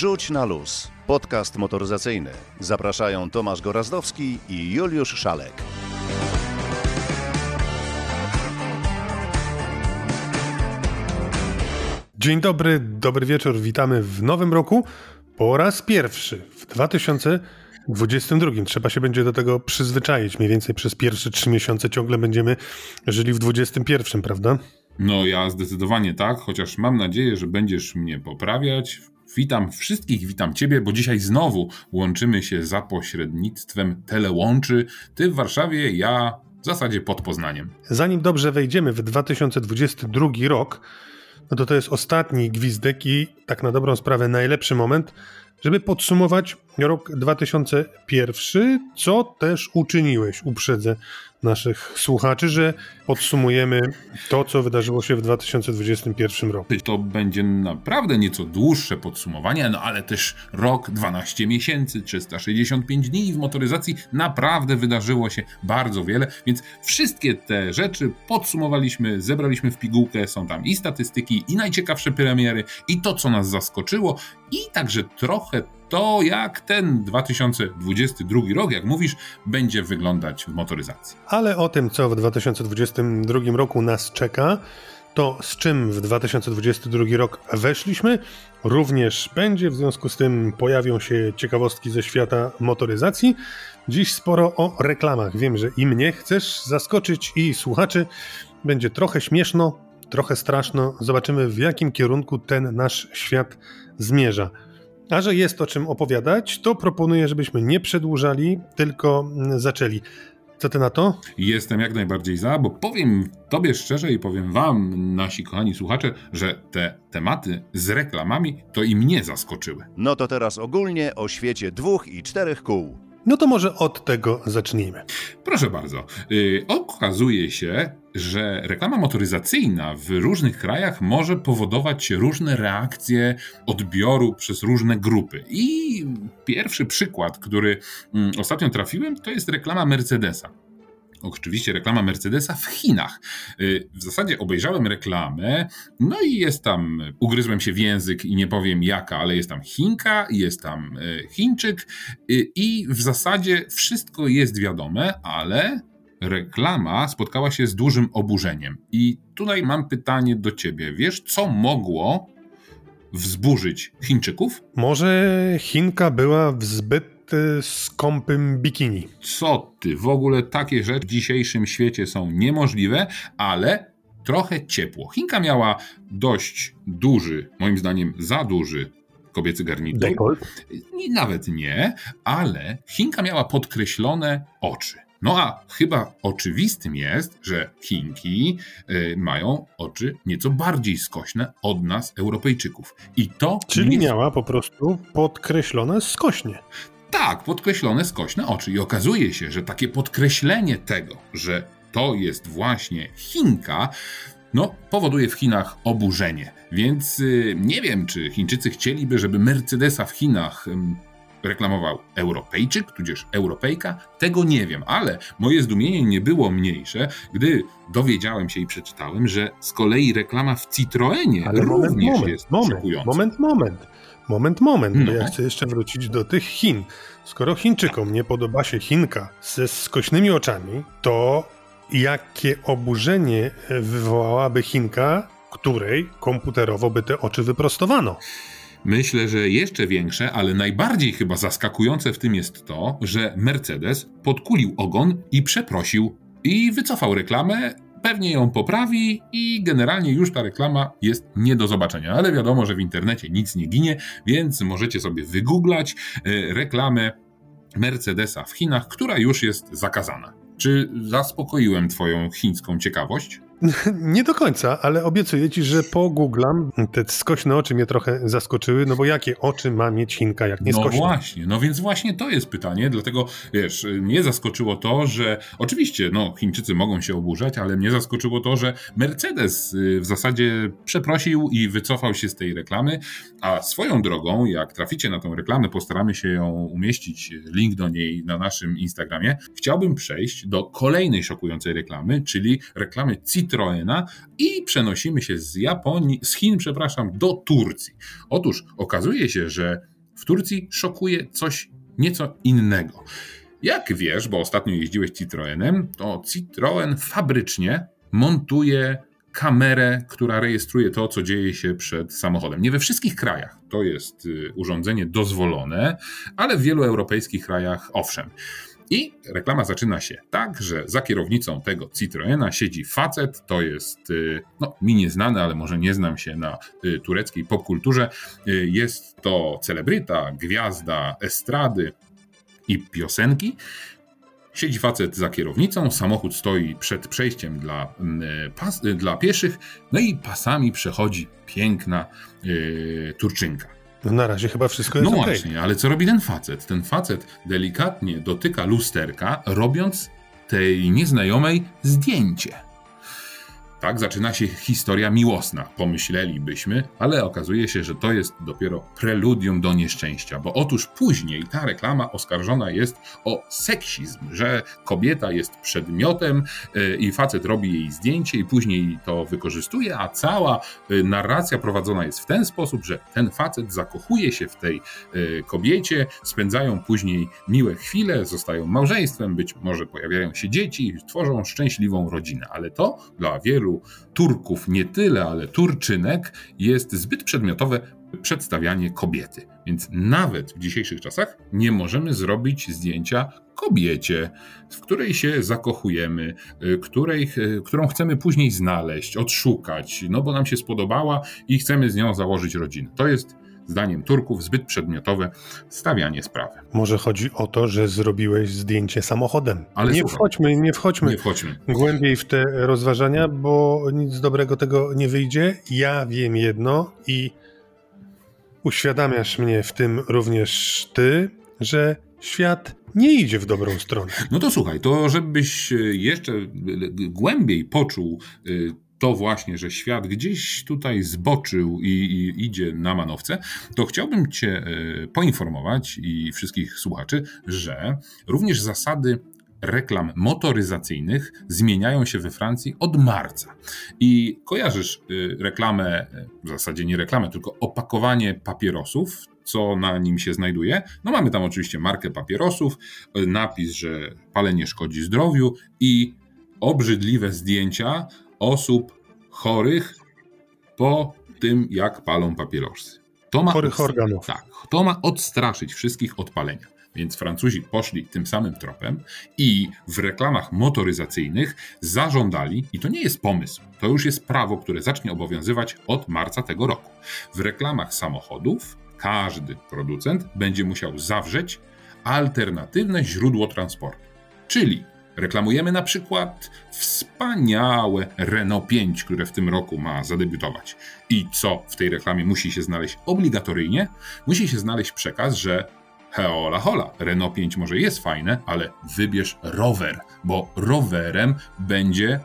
Rzuć na luz. Podcast motoryzacyjny. Zapraszają Tomasz Gorazdowski i Juliusz Szalek. Dzień dobry, dobry wieczór. Witamy w nowym roku. Po raz pierwszy w 2022. Trzeba się będzie do tego przyzwyczaić. Mniej więcej przez pierwsze trzy miesiące ciągle będziemy żyli w 2021, prawda? No ja zdecydowanie tak, chociaż mam nadzieję, że będziesz mnie poprawiać. Witam wszystkich, witam Ciebie, bo dzisiaj znowu łączymy się za pośrednictwem telełączy. Ty w Warszawie, ja w zasadzie pod Poznaniem. Zanim dobrze wejdziemy w 2022 rok, no to to jest ostatni gwizdek i tak na dobrą sprawę najlepszy moment, żeby podsumować rok 2001, co też uczyniłeś, uprzedzę naszych słuchaczy, że podsumujemy to, co wydarzyło się w 2021 roku. To będzie naprawdę nieco dłuższe podsumowanie, no ale też rok, 12 miesięcy, 365 dni w motoryzacji naprawdę wydarzyło się bardzo wiele, więc wszystkie te rzeczy podsumowaliśmy, zebraliśmy w pigułkę, są tam i statystyki, i najciekawsze premiery, i to, co nas zaskoczyło, i także trochę to, jak ten 2022 rok, jak mówisz, będzie wyglądać w motoryzacji. Ale o tym, co w 2022 roku nas czeka, to z czym w 2022 rok weszliśmy, również będzie. W związku z tym pojawią się ciekawostki ze świata motoryzacji. Dziś sporo o reklamach. Wiem, że i mnie chcesz zaskoczyć, i słuchaczy. Będzie trochę śmieszno, trochę straszno. Zobaczymy, w jakim kierunku ten nasz świat zmierza. A że jest o czym opowiadać, to proponuję, żebyśmy nie przedłużali, tylko zaczęli. Co ty na to? Jestem jak najbardziej za, bo powiem Tobie szczerze i powiem Wam, nasi kochani słuchacze, że te tematy z reklamami to i mnie zaskoczyły. No to teraz ogólnie o świecie dwóch i czterech kół. No to może od tego zacznijmy. Proszę bardzo. Yy, okazuje się, że reklama motoryzacyjna w różnych krajach może powodować różne reakcje odbioru przez różne grupy. I pierwszy przykład, który mm, ostatnio trafiłem, to jest reklama Mercedesa. Oczywiście reklama Mercedesa w Chinach. Y, w zasadzie obejrzałem reklamę, no i jest tam, ugryzłem się w język i nie powiem jaka, ale jest tam Chinka, jest tam y, Chińczyk y, i w zasadzie wszystko jest wiadome, ale reklama spotkała się z dużym oburzeniem. I tutaj mam pytanie do ciebie. Wiesz, co mogło wzburzyć Chińczyków? Może Chinka była w zbyt y, skąpym bikini. Co ty? W ogóle takie rzeczy w dzisiejszym świecie są niemożliwe, ale trochę ciepło. Chinka miała dość duży, moim zdaniem za duży kobiecy garnitur. Dekolt? Nawet nie, ale Chinka miała podkreślone oczy. No a chyba oczywistym jest, że Chinki y, mają oczy nieco bardziej skośne od nas, Europejczyków. I to. Czyli nie... miała po prostu podkreślone skośnie. Tak, podkreślone skośne oczy. I okazuje się, że takie podkreślenie tego, że to jest właśnie Chinka, no, powoduje w Chinach oburzenie. Więc y, nie wiem, czy Chińczycy chcieliby, żeby Mercedesa w Chinach reklamował Europejczyk, tudzież Europejka, tego nie wiem, ale moje zdumienie nie było mniejsze, gdy dowiedziałem się i przeczytałem, że z kolei reklama w Citroenie ale również moment, moment, jest moment, Moment, moment, moment, moment, no. bo ja chcę jeszcze wrócić do tych Chin. Skoro Chińczykom nie podoba się Chinka ze skośnymi oczami, to jakie oburzenie wywołałaby Chinka, której komputerowo by te oczy wyprostowano? Myślę, że jeszcze większe, ale najbardziej chyba zaskakujące w tym jest to, że Mercedes podkulił ogon i przeprosił i wycofał reklamę, pewnie ją poprawi i generalnie już ta reklama jest nie do zobaczenia. Ale wiadomo, że w internecie nic nie ginie, więc możecie sobie wygooglać e, reklamę Mercedesa w Chinach, która już jest zakazana. Czy zaspokoiłem Twoją chińską ciekawość? Nie do końca, ale obiecuję ci, że po googlam te skośne oczy mnie trochę zaskoczyły, no bo jakie oczy ma mieć Chinka, jak nie skośne? No właśnie, no więc właśnie to jest pytanie, dlatego wiesz, mnie zaskoczyło to, że oczywiście, no Chińczycy mogą się oburzać, ale mnie zaskoczyło to, że Mercedes y, w zasadzie przeprosił i wycofał się z tej reklamy, a swoją drogą, jak traficie na tą reklamę, postaramy się ją umieścić, link do niej na naszym Instagramie, chciałbym przejść do kolejnej szokującej reklamy, czyli reklamy CIT Citroena i przenosimy się z Japonii, z Chin, przepraszam, do Turcji. Otóż okazuje się, że w Turcji szokuje coś nieco innego. Jak wiesz, bo ostatnio jeździłeś Citroenem, to Citroen fabrycznie montuje kamerę, która rejestruje to, co dzieje się przed samochodem. Nie we wszystkich krajach to jest y, urządzenie dozwolone, ale w wielu europejskich krajach owszem. I reklama zaczyna się tak, że za kierownicą tego Citroena siedzi facet, to jest, y, no mi nieznany, ale może nie znam się na y, tureckiej popkulturze, jest to celebryta, gwiazda estrady i piosenki, Siedzi facet za kierownicą, samochód stoi przed przejściem dla, pas, dla pieszych, no i pasami przechodzi piękna yy, Turczynka. No na razie chyba wszystko jest No okay. właśnie, ale co robi ten facet? Ten facet delikatnie dotyka lusterka, robiąc tej nieznajomej zdjęcie. Tak zaczyna się historia miłosna, pomyślelibyśmy, ale okazuje się, że to jest dopiero preludium do nieszczęścia, bo otóż później ta reklama oskarżona jest o seksizm, że kobieta jest przedmiotem e, i facet robi jej zdjęcie i później to wykorzystuje, a cała e, narracja prowadzona jest w ten sposób, że ten facet zakochuje się w tej e, kobiecie, spędzają później miłe chwile, zostają małżeństwem, być może pojawiają się dzieci, tworzą szczęśliwą rodzinę, ale to dla wielu wielu Turków nie tyle, ale Turczynek jest zbyt przedmiotowe przedstawianie kobiety. Więc nawet w dzisiejszych czasach nie możemy zrobić zdjęcia kobiecie, w której się zakochujemy, y, której, y, którą chcemy później znaleźć, odszukać, no bo nam się spodobała i chcemy z nią założyć rodzinę. To jest zdaniem Turków zbyt przedmiotowe stawianie sprawy. Może chodzi o to, że zrobiłeś zdjęcie samochodem. Ale nie wchodźmy, nie wchodźmy, nie wchodźmy głębiej w te rozważania, bo nic dobrego tego nie wyjdzie. Ja wiem jedno i uświadamiasz mnie w tym również ty, że świat nie idzie w dobrą stronę. No to słuchaj, to żebyś jeszcze głębiej poczuł to właśnie, że świat gdzieś tutaj zboczył i, i, idzie na manowce, to chciałbym Cię e, poinformować i wszystkich słuchaczy, że również zasady reklam motoryzacyjnych zmieniają się we Francji od marca. I kojarzysz e, reklamę, e, w zasadzie nie reklamę, tylko opakowanie papierosów, co na nim się znajduje. No mamy tam oczywiście markę papierosów, napis, że palenie szkodzi zdrowiu i obrzydliwe zdjęcia osób chorych po tym, jak palą papierosy. To ma chorych organów. Tak, to ma odstraszyć wszystkich od palenia. Więc Francuzi poszli tym samym tropem i w reklamach motoryzacyjnych zażądali, i to nie jest pomysł, to już jest prawo, które zacznie obowiązywać od marca tego roku. W reklamach samochodów każdy producent będzie musiał zawrzeć alternatywne źródło transportu. Czyli Reklamujemy na przykład wspaniałe Renault 5, które w tym roku ma zadebiutować. I co w tej reklamie musi się znaleźć obligatoryjnie? Musi się znaleźć przekaz, że Heola hola, Renault 5 może jest fajne, ale wybierz rower, bo rowerem będzie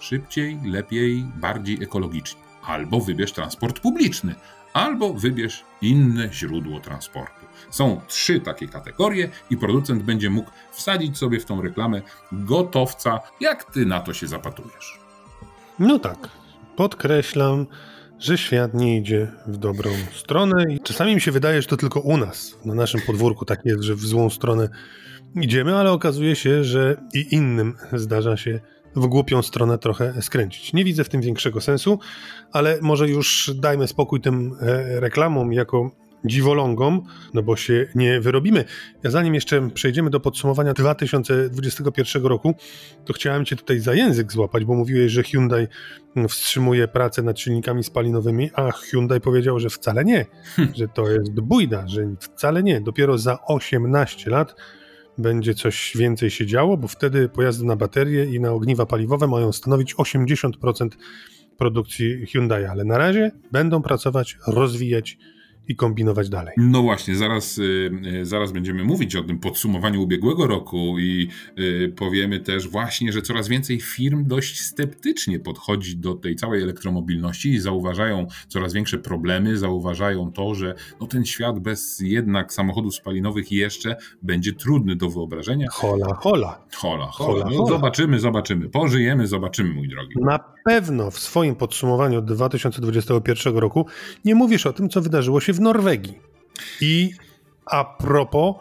szybciej, lepiej, bardziej ekologicznie. Albo wybierz transport publiczny, albo wybierz inne źródło transportu. Są trzy takie kategorie i producent będzie mógł wsadzić sobie w tą reklamę gotowca, jak ty na to się zapatrujesz. No tak, podkreślam, że świat nie idzie w dobrą stronę i czasami mi się wydaje, że to tylko u nas, na naszym podwórku tak jest, że w złą stronę idziemy, ale okazuje się, że i innym zdarza się w głupią stronę trochę skręcić. Nie widzę w tym większego sensu, ale może już dajmy spokój tym e, reklamom jako dziwolągom, no bo się nie wyrobimy. Ja zanim jeszcze przejdziemy do podsumowania 2021 roku, to chciałem Cię tutaj za język złapać, bo mówiłeś, że Hyundai wstrzymuje pracę nad silnikami spalinowymi, a Hyundai powiedział, że wcale nie, hm. że to jest bójda, że wcale nie. Dopiero za 18 lat będzie coś więcej się działo, bo wtedy pojazdy na baterie i na ogniwa paliwowe mają stanowić 80% produkcji Hyundai, ale na razie będą pracować, rozwijać i kombinować dalej. No właśnie, zaraz, y, y, zaraz będziemy mówić o tym podsumowaniu ubiegłego roku i y, powiemy też właśnie, że coraz więcej firm dość sceptycznie podchodzi do tej całej elektromobilności i zauważają coraz większe problemy, zauważają to, że no ten świat bez jednak samochodów spalinowych jeszcze będzie trudny do wyobrażenia. Hola, hola. Hola, hola. hola, no, Zobaczymy, zobaczymy. Pożyjemy, zobaczymy, mój drogi. Na pewno w swoim podsumowaniu 2021 roku nie mówisz o tym, co wydarzyło się w Norwegii. I a propos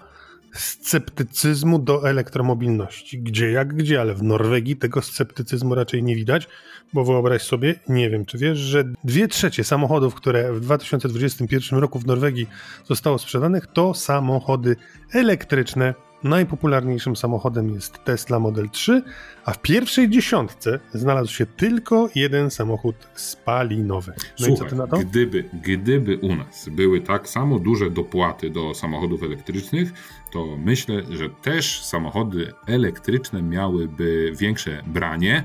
sceptycyzmu do elektromobilności. Gdzie jak gdzie, ale w Norwegii tego sceptycyzmu raczej nie widać, bo wyobraź sobie, nie wiem czy wiesz, że dwie trzecie samochodów, które w 2021 roku w Norwegii zostało sprzedanych, to samochody elektryczne najpopularniejszym samochodem jest Tesla Model 3, a w pierwszej dziesiątce znalazł się tylko jeden samochód spalinowy. No Słuchaj, i co ty na to? Gdyby, gdyby u nas były tak samo duże dopłaty do samochodów elektrycznych, to myślę, że też samochody elektryczne miałyby większe branie.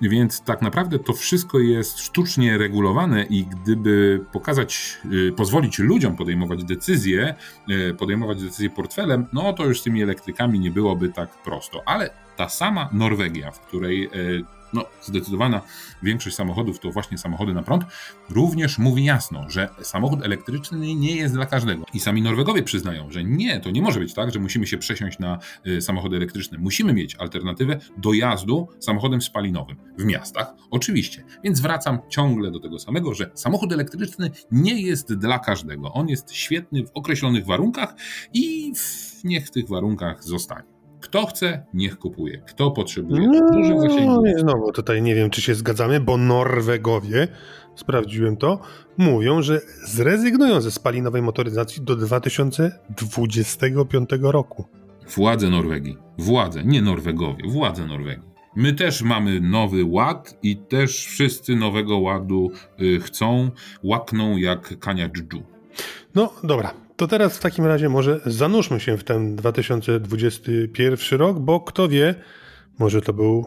Więc tak naprawdę to wszystko jest sztucznie regulowane i gdyby pokazać, y, pozwolić ludziom podejmować decyzje, y, podejmować decyzje portfelem, no to już z tymi elektrykami nie byłoby tak prosto. Ale ta sama Norwegia, w której y, no, zdecydowana większość samochodów to właśnie samochody na prąd, również mówi jasno, że samochód elektryczny nie jest dla każdego. I sami Norwegowie przyznają, że nie, to nie może być tak, że musimy się przesiąść na y, samochody elektryczne. Musimy mieć alternatywę dojazdu samochodem spalinowym w miastach, oczywiście. Więc wracam ciągle do tego samego, że samochód elektryczny nie jest dla każdego. On jest świetny w określonych warunkach i niech w tych warunkach zostanie. Kto chce, niech kupuje. Kto potrzebuje no, dużych zasięgów. No, tutaj nie wiem, czy się zgadzamy, bo Norwegowie, sprawdziłem to, mówią, że zrezygnują ze spalinowej motoryzacji do 2025 roku. Władze Norwegii, władze, nie Norwegowie, władze Norwegii. My też mamy nowy ład i też wszyscy nowego ładu y, chcą, łakną jak kania dżdżu. No dobra, to teraz w takim razie może zanurzmy się w ten 2021 rok, bo kto wie, może to był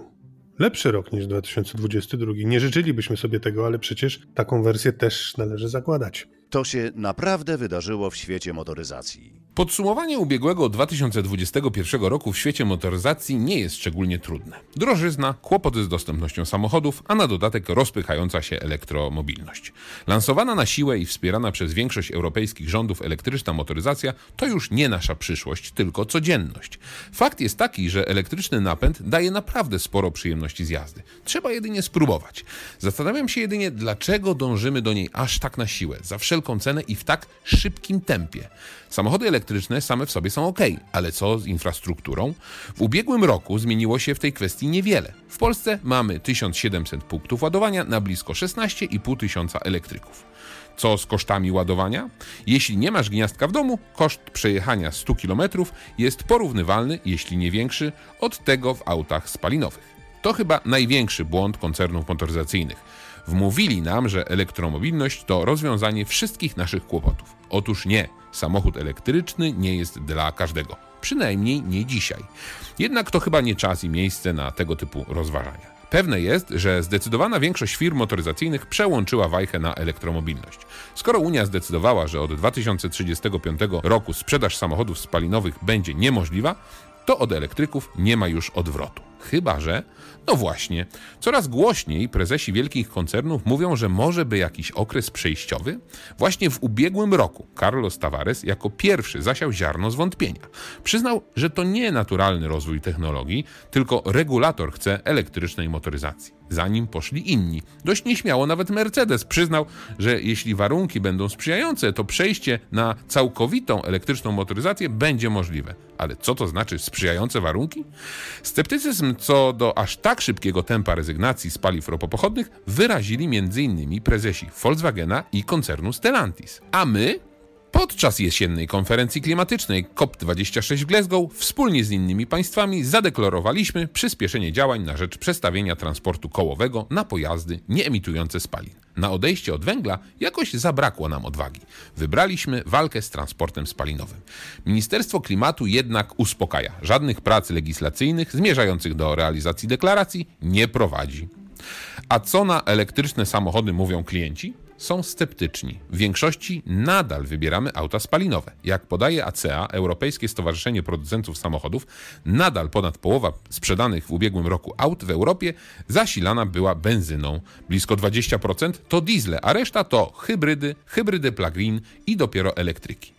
lepszy rok niż 2022. Nie życzylibyśmy sobie tego, ale przecież taką wersję też należy zakładać. To się naprawdę wydarzyło w świecie motoryzacji. Podsumowanie ubiegłego 2021 roku w świecie motoryzacji nie jest szczególnie trudne. Drożyzna, kłopoty z dostępnością samochodów, a na dodatek rozpychająca się elektromobilność. Lansowana na siłę i wspierana przez większość europejskich rządów elektryczna motoryzacja to już nie nasza przyszłość, tylko codzienność. Fakt jest taki, że elektryczny napęd daje naprawdę sporo przyjemności z jazdy. Trzeba jedynie spróbować. Zastanawiam się jedynie, dlaczego dążymy do niej aż tak na siłę, za wszelką cenę i w tak szybkim tempie. Samochody elektryczne same w sobie są ok, ale co z infrastrukturą? W ubiegłym roku zmieniło się w tej kwestii niewiele. W Polsce mamy 1700 punktów ładowania na blisko 16,5 tysiąca elektryków. Co z kosztami ładowania? Jeśli nie masz gniazdka w domu, koszt przejechania 100 km jest porównywalny, jeśli nie większy, od tego w autach spalinowych. To chyba największy błąd koncernów motoryzacyjnych. Wmówili nam, że elektromobilność to rozwiązanie wszystkich naszych kłopotów. Otóż nie, samochód elektryczny nie jest dla każdego. Przynajmniej nie dzisiaj. Jednak to chyba nie czas i miejsce na tego typu rozważania. Pewne jest, że zdecydowana większość firm motoryzacyjnych przełączyła wajchę na elektromobilność. Skoro Unia zdecydowała, że od 2035 roku sprzedaż samochodów spalinowych będzie niemożliwa, to od elektryków nie ma już odwrotu. Chyba, że no właśnie, coraz głośniej prezesi wielkich koncernów mówią, że może by jakiś okres przejściowy. Właśnie w ubiegłym roku Carlos Tavares jako pierwszy zasiał ziarno zwątpienia. Przyznał, że to nie naturalny rozwój technologii, tylko regulator chce elektrycznej motoryzacji. Zanim poszli inni. Dość nieśmiało nawet Mercedes przyznał, że jeśli warunki będą sprzyjające, to przejście na całkowitą elektryczną motoryzację będzie możliwe. Ale co to znaczy sprzyjające warunki? Sceptycyzm co do aż tak szybkiego tempa rezygnacji z paliw ropopochodnych wyrazili m.in. prezesi Volkswagena i koncernu Stellantis. A my Podczas jesiennej konferencji klimatycznej COP26 w Glasgow wspólnie z innymi państwami zadeklarowaliśmy przyspieszenie działań na rzecz przestawienia transportu kołowego na pojazdy nieemitujące spalin. Na odejście od węgla jakoś zabrakło nam odwagi. Wybraliśmy walkę z transportem spalinowym. Ministerstwo Klimatu jednak uspokaja. Żadnych prac legislacyjnych zmierzających do realizacji deklaracji nie prowadzi. A co na elektryczne samochody mówią klienci? Są sceptyczni. W większości nadal wybieramy auta spalinowe. Jak podaje ACEA, Europejskie Stowarzyszenie Producentów Samochodów, nadal ponad połowa sprzedanych w ubiegłym roku aut w Europie zasilana była benzyną. Blisko 20% to diesle, a reszta to hybrydy, hybrydy plug-in i dopiero elektryki.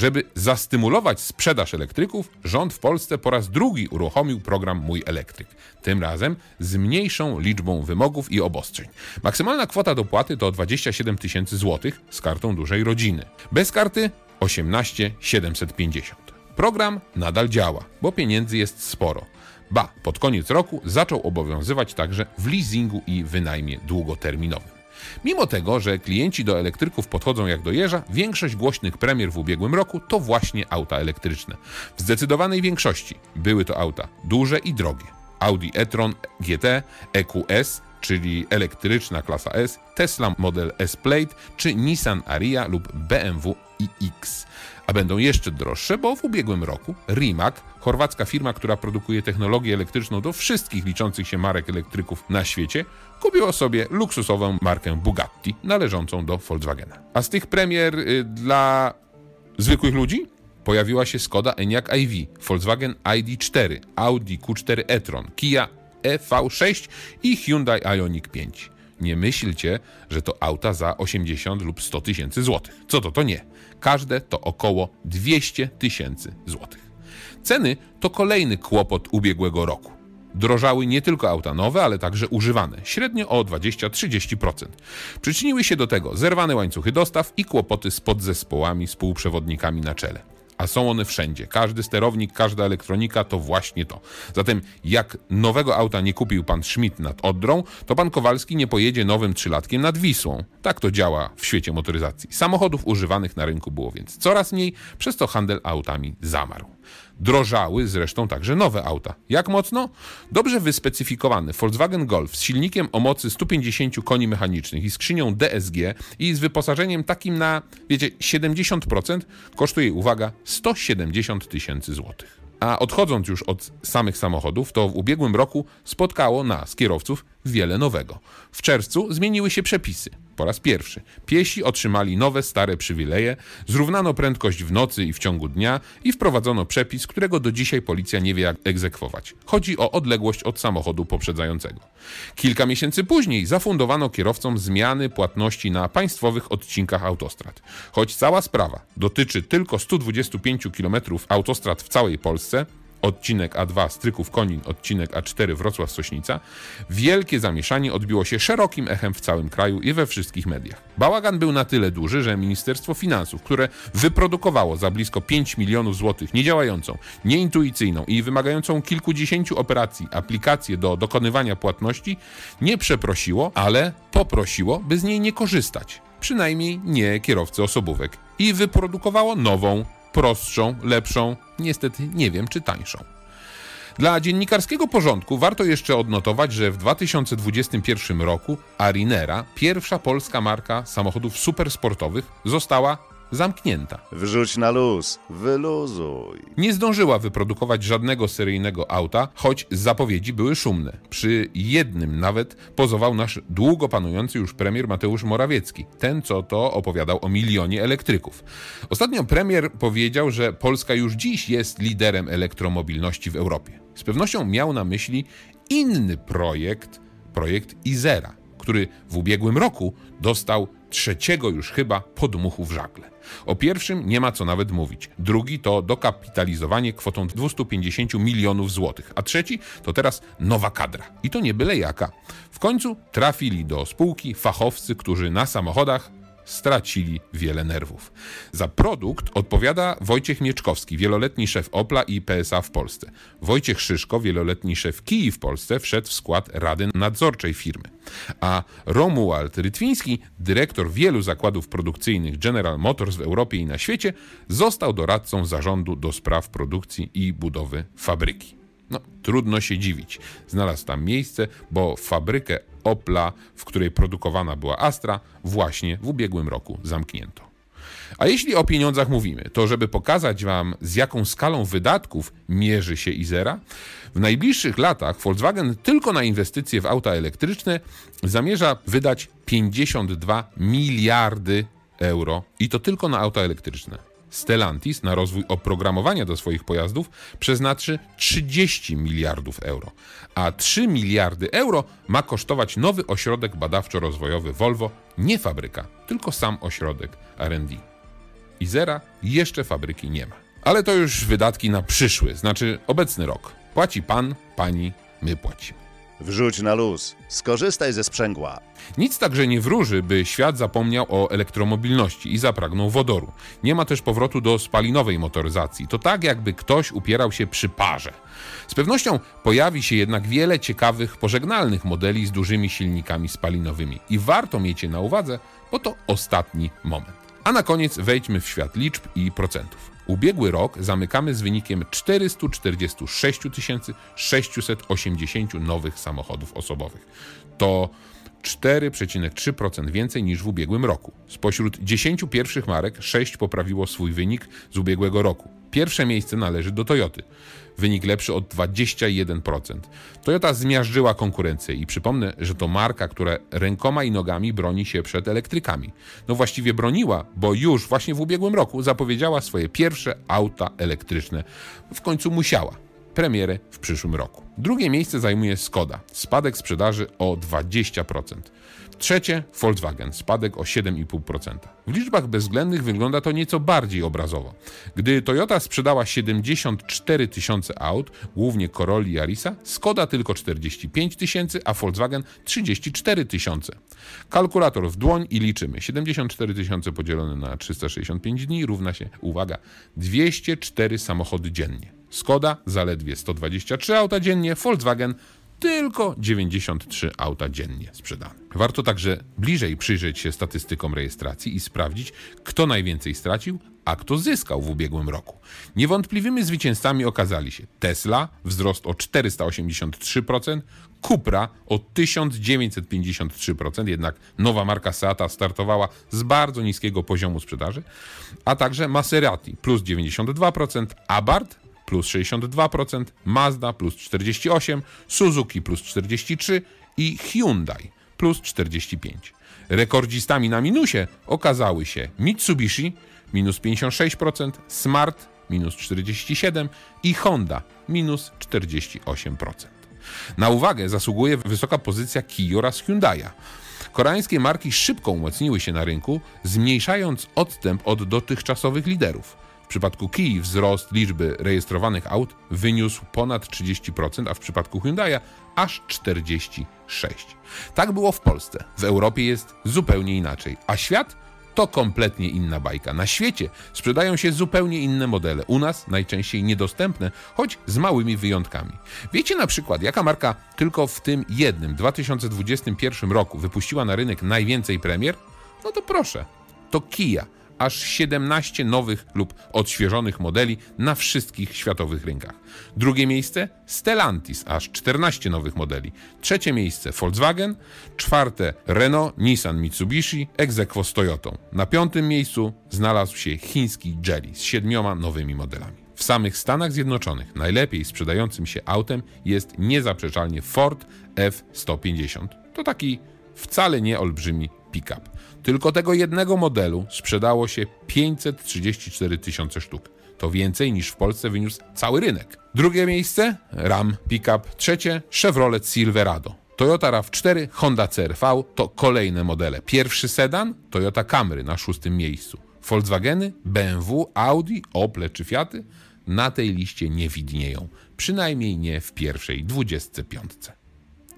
Żeby zastymulować sprzedaż elektryków, rząd w Polsce po raz drugi uruchomił program Mój Elektryk. Tym razem z mniejszą liczbą wymogów i obostrzeń. Maksymalna kwota dopłaty to 27 tysięcy złotych z kartą dużej rodziny. Bez karty 18 750. Program nadal działa, bo pieniędzy jest sporo. Ba, pod koniec roku zaczął obowiązywać także w leasingu i wynajmie długoterminowym. Mimo tego, że klienci do elektryków podchodzą jak do jeża, większość głośnych premier w ubiegłym roku to właśnie auta elektryczne. W zdecydowanej większości były to auta duże i drogie. Audi e-tron GT, EQS, czyli elektryczna klasa S, Tesla Model S Plate czy Nissan Ariya lub BMW iX. A będą jeszcze droższe, bo w ubiegłym roku Rimac, chorwacka firma, która produkuje technologię elektryczną do wszystkich liczących się marek elektryków na świecie, kupiła sobie luksusową markę Bugatti należącą do Volkswagena. A z tych premier y, dla zwykłych ludzi pojawiła się Skoda Enyaq iV, Volkswagen ID4, Audi Q4 e-tron, Kia EV6 i Hyundai Ioniq 5. Nie myślcie, że to auta za 80 lub 100 tysięcy złotych. Co to, to nie. Każde to około 200 tysięcy złotych. Ceny to kolejny kłopot ubiegłego roku. Drożały nie tylko auta nowe, ale także używane, średnio o 20-30%. Przyczyniły się do tego zerwane łańcuchy dostaw i kłopoty z podzespołami, współprzewodnikami na czele a są one wszędzie. Każdy sterownik, każda elektronika to właśnie to. Zatem jak nowego auta nie kupił pan Schmidt nad Odrą, to pan Kowalski nie pojedzie nowym trzylatkiem nad Wisłą. Tak to działa w świecie motoryzacji. Samochodów używanych na rynku było więc coraz mniej, przez co handel autami zamarł. Drożały zresztą także nowe auta. Jak mocno? Dobrze wyspecyfikowany Volkswagen Golf z silnikiem o mocy 150 koni mechanicznych i skrzynią DSG i z wyposażeniem takim na, wiecie, 70% kosztuje, uwaga, 170 tysięcy złotych. A odchodząc już od samych samochodów, to w ubiegłym roku spotkało nas, kierowców, wiele nowego. W czerwcu zmieniły się przepisy. Po raz pierwszy piesi otrzymali nowe, stare przywileje, zrównano prędkość w nocy i w ciągu dnia i wprowadzono przepis, którego do dzisiaj policja nie wie jak egzekwować. Chodzi o odległość od samochodu poprzedzającego. Kilka miesięcy później zafundowano kierowcom zmiany płatności na państwowych odcinkach autostrad. Choć cała sprawa dotyczy tylko 125 km autostrad w całej Polsce, odcinek A2 Stryków Konin, odcinek A4 Wrocław Sośnica, wielkie zamieszanie odbiło się szerokim echem w całym kraju i we wszystkich mediach. Bałagan był na tyle duży, że Ministerstwo Finansów, które wyprodukowało za blisko 5 milionów złotych niedziałającą, nieintuicyjną i wymagającą kilkudziesięciu operacji aplikację do dokonywania płatności, nie przeprosiło, ale poprosiło, by z niej nie korzystać. Przynajmniej nie kierowcy osobówek. I wyprodukowało nową, prostszą, lepszą, niestety nie wiem czy tańszą. Dla dziennikarskiego porządku warto jeszcze odnotować, że w 2021 roku Arinera, pierwsza polska marka samochodów supersportowych, została zamknięta. Wrzuć na luz, wyluzuj. Nie zdążyła wyprodukować żadnego seryjnego auta, choć zapowiedzi były szumne. Przy jednym nawet pozował nasz długo panujący już premier Mateusz Morawiecki, ten co to opowiadał o milionie elektryków. Ostatnio premier powiedział, że Polska już dziś jest liderem elektromobilności w Europie. Z pewnością miał na myśli inny projekt, projekt Izera, który w ubiegłym roku dostał trzeciego już chyba podmuchu w żagle. O pierwszym nie ma co nawet mówić. Drugi to dokapitalizowanie kwotą 250 milionów złotych, a trzeci to teraz nowa kadra. I to nie byle jaka. W końcu trafili do spółki fachowcy, którzy na samochodach stracili wiele nerwów. Za produkt odpowiada Wojciech Mieczkowski, wieloletni szef Opla i PSA w Polsce. Wojciech Szyszko, wieloletni szef Kii w Polsce, wszedł w skład rady nadzorczej firmy. A Romuald Rytwiński, dyrektor wielu zakładów produkcyjnych General Motors w Europie i na świecie, został doradcą zarządu do spraw produkcji i budowy fabryki. No, trudno się dziwić. Znalazł tam miejsce, bo fabrykę Opla, w której produkowana była Astra, właśnie w ubiegłym roku zamknięto. A jeśli o pieniądzach mówimy, to żeby pokazać Wam, z jaką skalą wydatków mierzy się Izera, w najbliższych latach Volkswagen tylko na inwestycje w auta elektryczne zamierza wydać 52 miliardy euro i to tylko na auta elektryczne. Stellantis na rozwój oprogramowania do swoich pojazdów przeznaczy 30 miliardów euro, a 3 miliardy euro ma kosztować nowy ośrodek badawczo-rozwojowy Volvo, nie fabryka, tylko sam ośrodek R&D. Izera jeszcze fabryki nie ma. Ale to już wydatki na przyszły, znaczy obecny rok. Płaci pan, pani, my płacimy. Wrzuć na luz, skorzystaj ze sprzęgła. Nic także nie wróży, by świat zapomniał o elektromobilności i zapragnął wodoru. Nie ma też powrotu do spalinowej motoryzacji. To tak, jakby ktoś upierał się przy parze. Z pewnością pojawi się jednak wiele ciekawych, pożegnalnych modeli z dużymi silnikami spalinowymi i warto mieć je na uwadze, bo to ostatni moment. A na koniec wejdźmy w świat liczb i procentów. Ubiegły rok zamykamy z wynikiem 446 680 nowych samochodów osobowych. To 4,3% więcej niż w ubiegłym roku. Spośród 10 pierwszych marek 6 poprawiło swój wynik z ubiegłego roku. Pierwsze miejsce należy do Toyoty. Wynik lepszy o 21%. Toyota zmiażdżyła konkurencję i przypomnę, że to marka, która rękoma i nogami broni się przed elektrykami. No właściwie broniła, bo już właśnie w ubiegłym roku zapowiedziała swoje pierwsze auta elektryczne. W końcu musiała premierę w przyszłym roku. Drugie miejsce zajmuje Skoda, spadek sprzedaży o 20%. Trzecie Volkswagen, spadek o 7,5%. W liczbach bezwzględnych wygląda to nieco bardziej obrazowo. Gdy Toyota sprzedała 74 tysiące aut, głównie Corolla i Arisa, Skoda tylko 45 tysięcy, a Volkswagen 34 tysiące. Kalkulator w dłoń i liczymy. 74 tysiące podzielone na 365 dni równa się, uwaga, 204 samochody dziennie. Skoda zaledwie 123 auta dziennie, Volkswagen tylko 93 auta dziennie sprzedane. Warto także bliżej przyjrzeć się statystykom rejestracji i sprawdzić, kto najwięcej stracił, a kto zyskał w ubiegłym roku. Niewątpliwymi zwycięzcami okazali się Tesla, wzrost o 483%, Cupra o 1953%, jednak nowa marka Seata startowała z bardzo niskiego poziomu sprzedaży, a także Maserati plus 92%, Abarth plus 62%, Mazda plus 48%, Suzuki plus 43% i Hyundai plus 45%. Rekordzistami na minusie okazały się Mitsubishi minus 56%, Smart minus 47% i Honda minus 48%. Na uwagę zasługuje wysoka pozycja Kia oraz Hyundai'a. Koreańskie marki szybko umocniły się na rynku, zmniejszając odstęp od dotychczasowych liderów. Przypadku Kia wzrost liczby rejestrowanych aut wyniósł ponad 30%, a w przypadku Hyundai'a aż 46%. Tak było w Polsce. W Europie jest zupełnie inaczej, a świat to kompletnie inna bajka. Na świecie sprzedają się zupełnie inne modele, u nas najczęściej niedostępne, choć z małymi wyjątkami. Wiecie na przykład, jaka marka tylko w tym jednym 2021 roku wypuściła na rynek najwięcej premier? No to proszę, to Kia aż 17 nowych lub odświeżonych modeli na wszystkich światowych rynkach. Drugie miejsce Stellantis, aż 14 nowych modeli. Trzecie miejsce Volkswagen, czwarte Renault, Nissan, Mitsubishi, egzekwo z Toyotą. Na piątym miejscu znalazł się chiński Jelly z siedmioma nowymi modelami. W samych Stanach Zjednoczonych najlepiej sprzedającym się autem jest niezaprzeczalnie Ford F-150. To taki wcale nie olbrzymi pick-up. Tylko tego jednego modelu sprzedało się 534 tysiące sztuk. To więcej niż w Polsce wyniósł cały rynek. Drugie miejsce Ram Pickup, trzecie Chevrolet Silverado. Toyota RAV4, Honda CRV to kolejne modele. Pierwszy sedan Toyota Camry na szóstym miejscu. Volkswageny, BMW, Audi, Opel czy Fiaty na tej liście nie widnieją. Przynajmniej nie w pierwszej 25.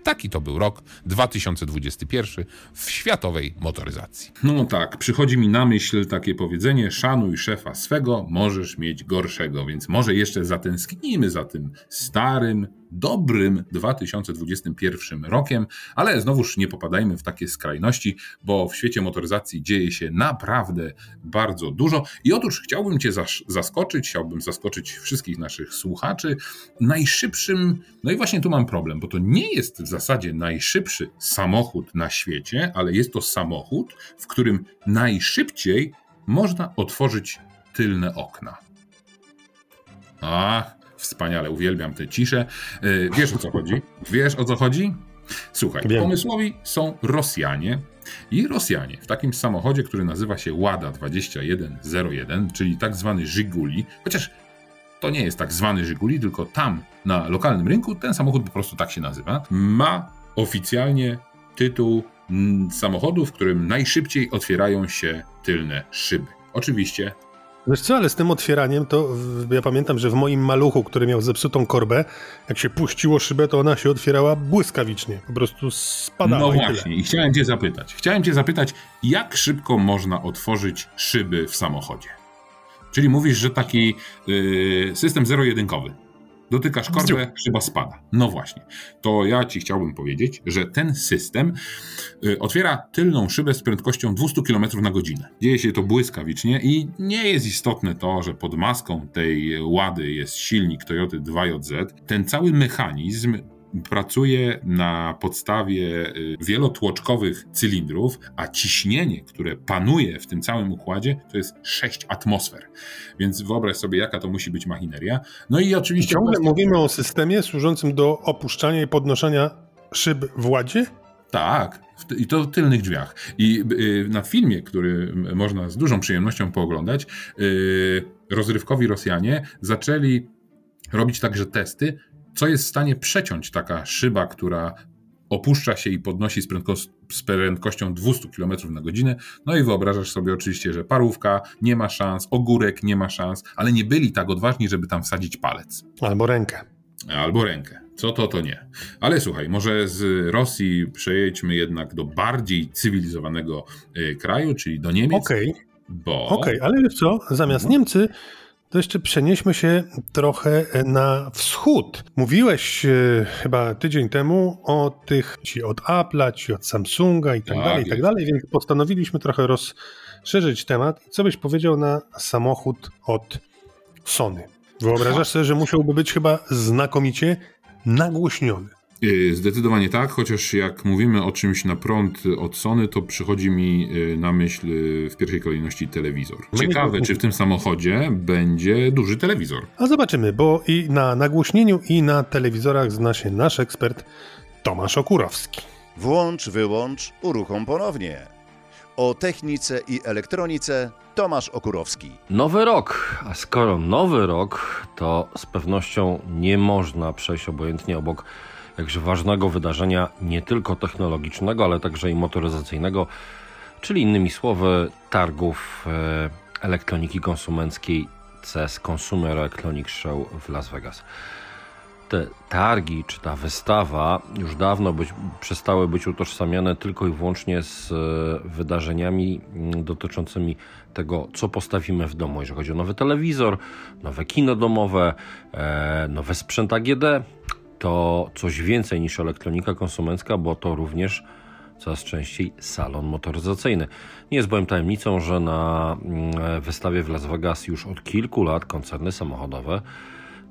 Taki to był rok 2021 w światowej motoryzacji. No tak, przychodzi mi na myśl takie powiedzenie: szanuj szefa swego, możesz mieć gorszego, więc może jeszcze zatęsknijmy za tym starym, dobrym 2021 rokiem, ale znowuż nie popadajmy w takie skrajności, bo w świecie motoryzacji dzieje się naprawdę bardzo dużo. I otóż chciałbym Cię zaskoczyć, chciałbym zaskoczyć wszystkich naszych słuchaczy najszybszym, no i właśnie tu mam problem, bo to nie jest w zasadzie najszybszy samochód na świecie, ale jest to samochód, w którym najszybciej można otworzyć tylne okna. Ach, Wspaniale, uwielbiam tę ciszę. E, wiesz o co chodzi? Wiesz o co chodzi? Słuchaj, Wiem. pomysłowi są Rosjanie i Rosjanie w takim samochodzie, który nazywa się Łada 2101, czyli tak zwany Żiguli, chociaż to nie jest tak zwany Żiguli, tylko tam na lokalnym rynku ten samochód po prostu tak się nazywa, ma oficjalnie tytuł samochodu, w którym najszybciej otwierają się tylne szyby. Oczywiście Wiesz co, ale z tym otwieraniem to ja pamiętam, że w moim maluchu, który miał zepsutą korbę, jak się puściło szybę, to ona się otwierała błyskawicznie. Po prostu spadała. No i właśnie, i chciałem cię zapytać. Chciałem cię zapytać, jak szybko można otworzyć szyby w samochodzie? Czyli mówisz, że taki yy, system zero-jedynkowy. Dotykasz korbę, szyba spada. No właśnie. To ja ci chciałbym powiedzieć, że ten system y, otwiera tylną szybę z prędkością 200 km na godzinę. Dzieje się to błyskawicznie i nie jest istotne to, że pod maską tej łady jest silnik Toyota 2JZ. Ten cały mechanizm pracuje na podstawie y, wielotłoczkowych cylindrów, a ciśnienie, które panuje w tym całym układzie, to jest 6 atmosfer. Więc wyobraź sobie, jaka to musi być machineria. No i oczywiście. Ciągle prosto- mówimy o systemie służącym do opuszczania i podnoszenia szyb w ładzie? Tak, i to w tylnych drzwiach. I y, na filmie, który można z dużą przyjemnością pooglądać, y, rozrywkowi Rosjanie zaczęli robić także testy, co jest w stanie przeciąć taka szyba, która opuszcza się i podnosi z, prędko- z prędkością 200 km na godzinę. No i wyobrażasz sobie oczywiście, że parówka nie ma szans, ogórek nie ma szans, ale nie byli tak odważni, żeby tam wsadzić palec. Albo rękę. Albo rękę. Co to, to nie. Ale słuchaj, może z Rosji przejedźmy jednak do bardziej cywilizowanego y, kraju, czyli do Niemiec. Okej, Bo. okej, ale wiesz co, zamiast Mhm. Niemcy, to jeszcze przenieśmy się trochę na wschód. Mówiłeś e, chyba tydzień temu o tych ci od Apple'a, ci od Samsunga i tak, Tak dalej, i tak jest. dalej, więc postanowiliśmy trochę rozszerzyć temat. Co byś powiedział na samochód od Sony? Wyobrażasz sobie, że musiałby być chyba znakomicie nagłośniony. Y, Zdecydowanie tak, chociaż jak mówimy o czymś na prąd od Sony, to przychodzi mi y, na myśl y, w pierwszej kolejności telewizor. No Ciekawe, czy w tym samochodzie będzie duży telewizor. A zobaczymy, bo i na nagłośnieniu, i na telewizorach zna się nasz ekspert Tomasz Okurowski. Włącz, wyłącz, uruchom ponownie. O technice i elektronice Tomasz Okurowski. Nowy rok, a skoro nowy rok, to z pewnością nie można przejść obojętnie obok jakże ważnego wydarzenia, nie tylko technologicznego, ale także i motoryzacyjnego, czyli innymi słowy targów e, elektroniki konsumenckiej CES Consumer Electronics Show w Las Vegas. Te targi czy ta wystawa już dawno być, przestały być utożsamiane tylko i wyłącznie z e, wydarzeniami mm, dotyczącymi tego, co postawimy w domu, jeżeli chodzi o nowy telewizor, nowe kino domowe, e, nowy sprzęt AGD. To coś więcej niż elektronika konsumencka, bo to również coraz częściej salon motoryzacyjny. Nie jest bowiem tajemnicą, że na mm, wystawie w Las Vegas już od kilku lat koncerny samochodowe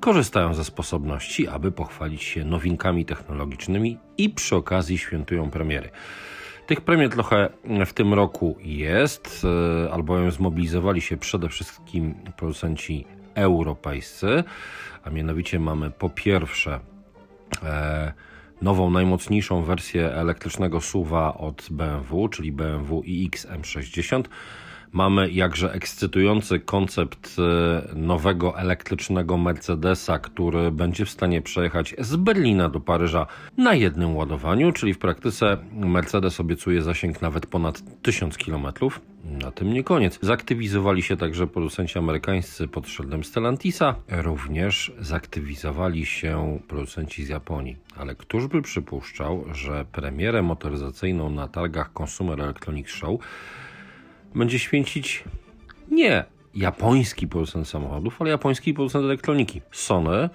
korzystają ze sposobności, aby pochwalić się nowinkami technologicznymi i przy okazji świętują premiery. Tych premier trochę w tym roku jest, e, albowiem zmobilizowali się przede wszystkim producenci europejscy, a mianowicie mamy po pierwsze nową, najmocniejszą wersję elektrycznego SUV od BMW, czyli BMW iX M60. Mamy jakże ekscytujący koncept e, nowego elektrycznego Mercedesa, który będzie w stanie przejechać z Berlina do Paryża na jednym ładowaniu, czyli w praktyce Mercedes obiecuje zasięg nawet ponad 1000 km. Na tym nie koniec. Zaktywizowali się także producenci amerykańscy pod szyldem Stellantisa. Również zaktywizowali się producenci z Japonii. Ale któż by przypuszczał, że premierę motoryzacyjną na targach Consumer Electronics Show będzie święcić nie japoński producent samochodów, ale japoński producent elektroniki. Sony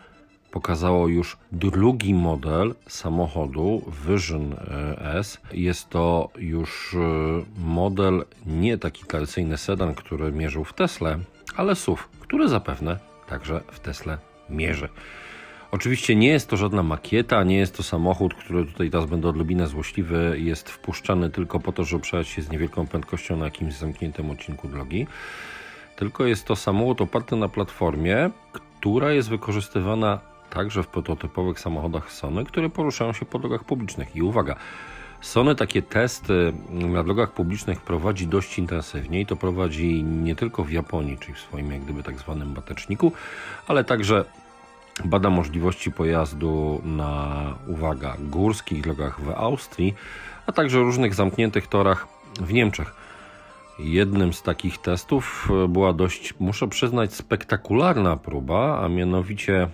pokazało już drugi model samochodu Vision e, S. Jest to już e, model nie taki tradycyjny sedan, który mierzył w Tesla, ale SUV, który zapewne także w Tesla mierzy. Oczywiście nie jest to żadna makieta, nie jest to samochód, który tutaj teraz będę odrobinę złośliwy, jest wpuszczany tylko po to, żeby przejechać się z niewielką prędkością na jakimś zamkniętym odcinku drogi. Tylko jest to samochód oparty na platformie, która jest wykorzystywana także w prototypowych samochodach Sony, które poruszają się po drogach publicznych. I uwaga, Sony takie testy na drogach publicznych prowadzi dość intensywnie i to prowadzi nie tylko w Japonii, czyli w swoim jak gdyby tak zwanym bateczniku, ale także bada możliwości pojazdu na, uwaga, górskich drogach w Austrii, a także różnych zamkniętych torach w Niemczech. Jednym z takich testów była dość, muszę przyznać, spektakularna próba, a mianowicie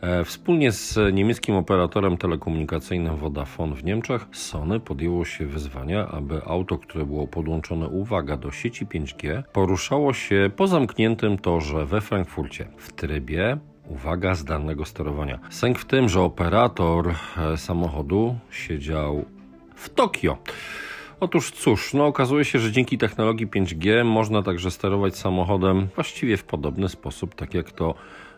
E, wspólnie z niemieckim operatorem telekomunikacyjnym Vodafone w Niemczech Sony podjęło się wyzwania, aby auto, które było podłączone, uwaga, do sieci 5G, poruszało się po zamkniętym torze we Frankfurcie w trybie uwaga, zdalnego sterowania. Sęk w tym, że operator e, samochodu siedział w Tokio. Otóż cóż, no okazuje się, że dzięki technologii 5G można także sterować samochodem właściwie w podobny sposób, tak jak to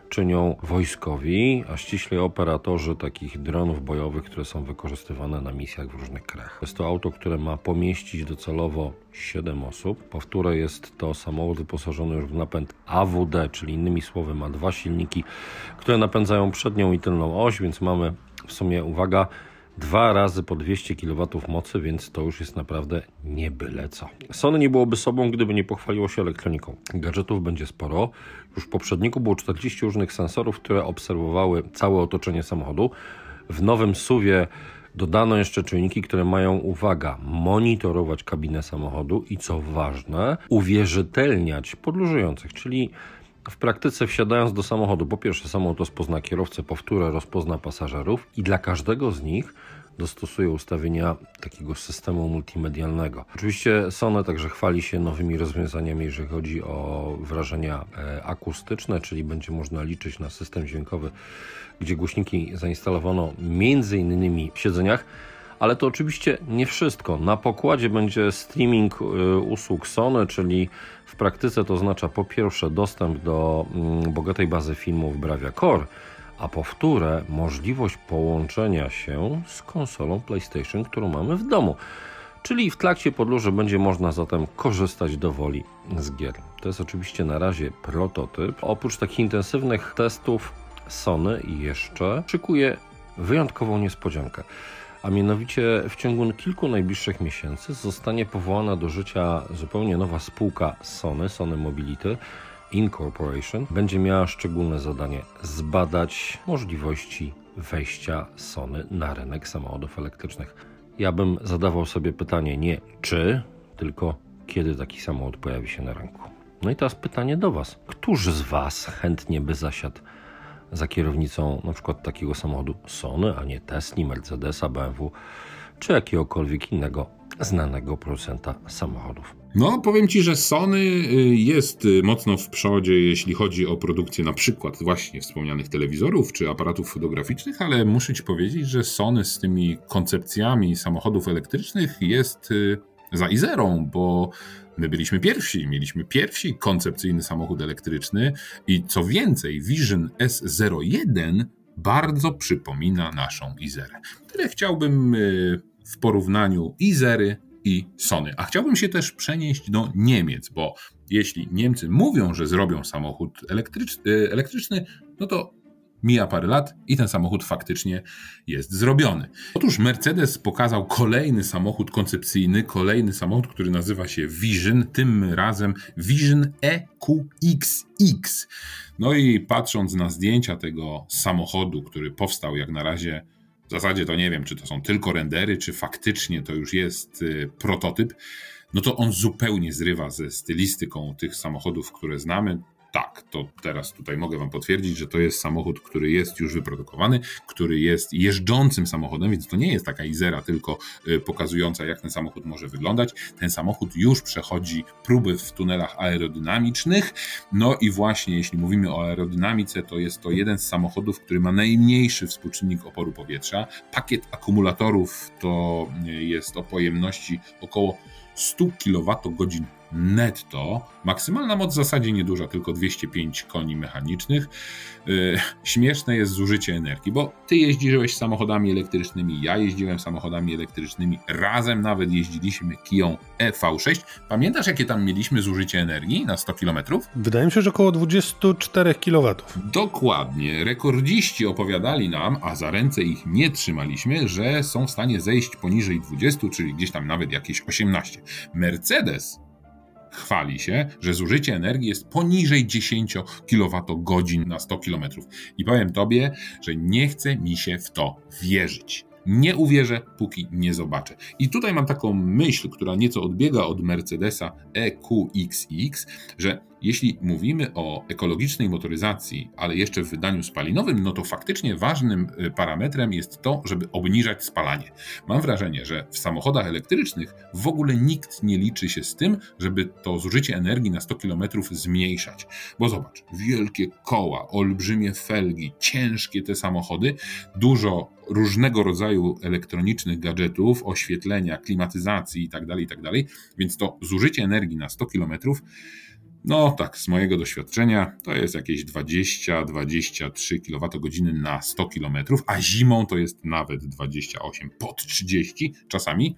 czynią wojskowi, a ściśle operatorzy takich dronów bojowych, które są wykorzystywane na misjach w różnych krajach. Jest to auto, które ma pomieścić docelowo 7 osób. Powtórę jest to samochód wyposażony już w napęd AWD, czyli innymi słowy ma dwa silniki, które napędzają przednią i tylną oś, więc mamy w sumie, uwaga, dwa razy po 200 kW mocy, więc to już jest naprawdę nie byle co. Sony nie byłoby sobą, gdyby nie pochwaliło się elektroniką. Gadżetów będzie sporo. Już w poprzedniku było 40 różnych sensorów, które obserwowały całe otoczenie samochodu. W nowym SUVie dodano jeszcze czujniki, które mają, uwaga, monitorować kabinę samochodu i co ważne, uwierzytelniać podróżujących, czyli w praktyce wsiadając do samochodu, po pierwsze samochód rozpozna kierowcę, powtórę rozpozna pasażerów i dla każdego z nich dostosuje ustawienia takiego systemu multimedialnego. Oczywiście Sony także chwali się nowymi rozwiązaniami, jeżeli chodzi o wrażenia e, akustyczne, czyli będzie można liczyć na system dźwiękowy, gdzie głośniki zainstalowano innymi w siedzeniach. Ale to oczywiście nie wszystko. Na pokładzie będzie streaming e, usług Sony, czyli w praktyce to oznacza po pierwsze dostęp do mm, bogatej bazy filmów Bravia Core, a po wtóre możliwość połączenia się z konsolą PlayStation, którą mamy w domu. Czyli w trakcie podróży będzie można zatem korzystać do woli z gier. To jest oczywiście na razie prototyp. Oprócz takich intensywnych testów Sony jeszcze szykuje wyjątkową niespodziankę a mianowicie w ciągu kilku najbliższych miesięcy zostanie powołana do życia zupełnie nowa spółka Sony, Sony Mobility Incorporation. Będzie miała szczególne zadanie zbadać możliwości wejścia Sony na rynek samochodów elektrycznych. Ja bym zadawał sobie pytanie nie czy, tylko kiedy taki samochód pojawi się na rynku. No i teraz pytanie do Was. Któż z Was chętnie by zasiadł za kierownicą na przykład takiego samochodu Sony, a nie Tesla, Mercedesa, BMW czy jakiegokolwiek innego znanego producenta samochodów. No, powiem Ci, że Sony y, jest y, mocno w przodzie, jeśli chodzi o produkcję na przykład właśnie wspomnianych telewizorów czy aparatów fotograficznych, ale muszę Ci powiedzieć, że Sony z tymi koncepcjami samochodów elektrycznych jest y, za Izerą, bo My byliśmy pierwsi, mieliśmy pierwszy koncepcyjny samochód elektryczny i co więcej, Vision S01 bardzo przypomina naszą Izerę. Tyle chciałbym w porównaniu Izery i Sony. A chciałbym się też przenieść do Niemiec, bo jeśli Niemcy mówią, że zrobią samochód elektryczny, elektryczny no to Mija parę lat i ten samochód faktycznie jest zrobiony. Otóż Mercedes pokazał kolejny samochód koncepcyjny, kolejny samochód, który nazywa się Vision, tym razem Vision EQXX. No i patrząc na zdjęcia tego samochodu, który powstał jak na razie, w zasadzie to nie wiem, czy to są tylko rendery, czy faktycznie to już jest y, prototyp, no to on zupełnie zrywa ze stylistyką tych samochodów, które znamy tak, to teraz tutaj mogę Wam potwierdzić, że to jest samochód, który jest już wyprodukowany, który jest jeżdżącym samochodem, więc to nie jest taka Izera tylko y, pokazująca, jak ten samochód może wyglądać. Ten samochód już przechodzi próby w tunelach aerodynamicznych. No i właśnie, jeśli mówimy o aerodynamice, to jest to jeden z samochodów, który ma najmniejszy współczynnik oporu powietrza. Pakiet akumulatorów to y, jest o pojemności około 100 kWh netto. Maksymalna moc w zasadzie nieduża, tylko 205 koni mechanicznych. Yy, śmieszne jest zużycie energii, bo ty jeździłeś samochodami elektrycznymi, ja jeździłem samochodami elektrycznymi, razem nawet jeździliśmy Kiją EV6. Pamiętasz, jakie tam mieliśmy zużycie energii na 100 km? Wydaje mi się, że około 24 kW. Dokładnie. Rekordziści opowiadali nam, a za ręce ich nie trzymaliśmy, że są w stanie zejść poniżej 20, czyli gdzieś tam nawet jakieś 18. Mercedes chwali się, że zużycie energii jest poniżej 10 kWh na 100 km. I powiem Tobie, że nie chce mi się w to wierzyć. Nie uwierzę, póki nie zobaczę. I tutaj mam taką myśl, która nieco odbiega od Mercedesa EQXX, że jeśli mówimy o ekologicznej motoryzacji, ale jeszcze w wydaniu spalinowym, no to faktycznie ważnym y, parametrem jest to, żeby obniżać spalanie. Mam wrażenie, że w samochodach elektrycznych w ogóle nikt nie liczy się z tym, żeby to zużycie energii na 100 km zmniejszać. Bo zobacz, wielkie koła, olbrzymie felgi, ciężkie te samochody, dużo różnego rodzaju elektronicznych gadżetów, oświetlenia, klimatyzacji itd., tak itd., tak więc to zużycie energii na 100 km no tak, z mojego doświadczenia to jest jakieś 20-23 kWh na 100 km, a zimą to jest nawet 28, pod 30 czasami.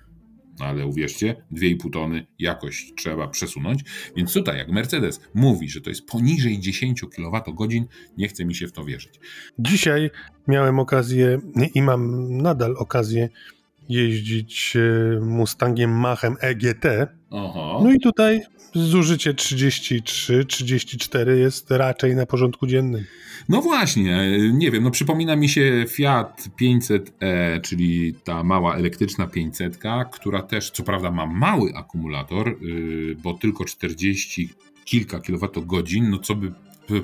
Ale uwierzcie, 2,5 tony jakoś trzeba przesunąć. Więc tutaj, jak Mercedes mówi, że to jest poniżej 10 kWh, nie chce mi się w to wierzyć. Dzisiaj miałem okazję i mam nadal okazję jeździć e, Mustangiem Machem EGT. Aha. No i tutaj zużycie 33-34 jest raczej na porządku dziennym. No właśnie, nie wiem, no przypomina mi się Fiat 500e, czyli ta mała elektryczna 500, która też co prawda ma mały akumulator, y, bo tylko 40 kilka kilowatogodzin, no co by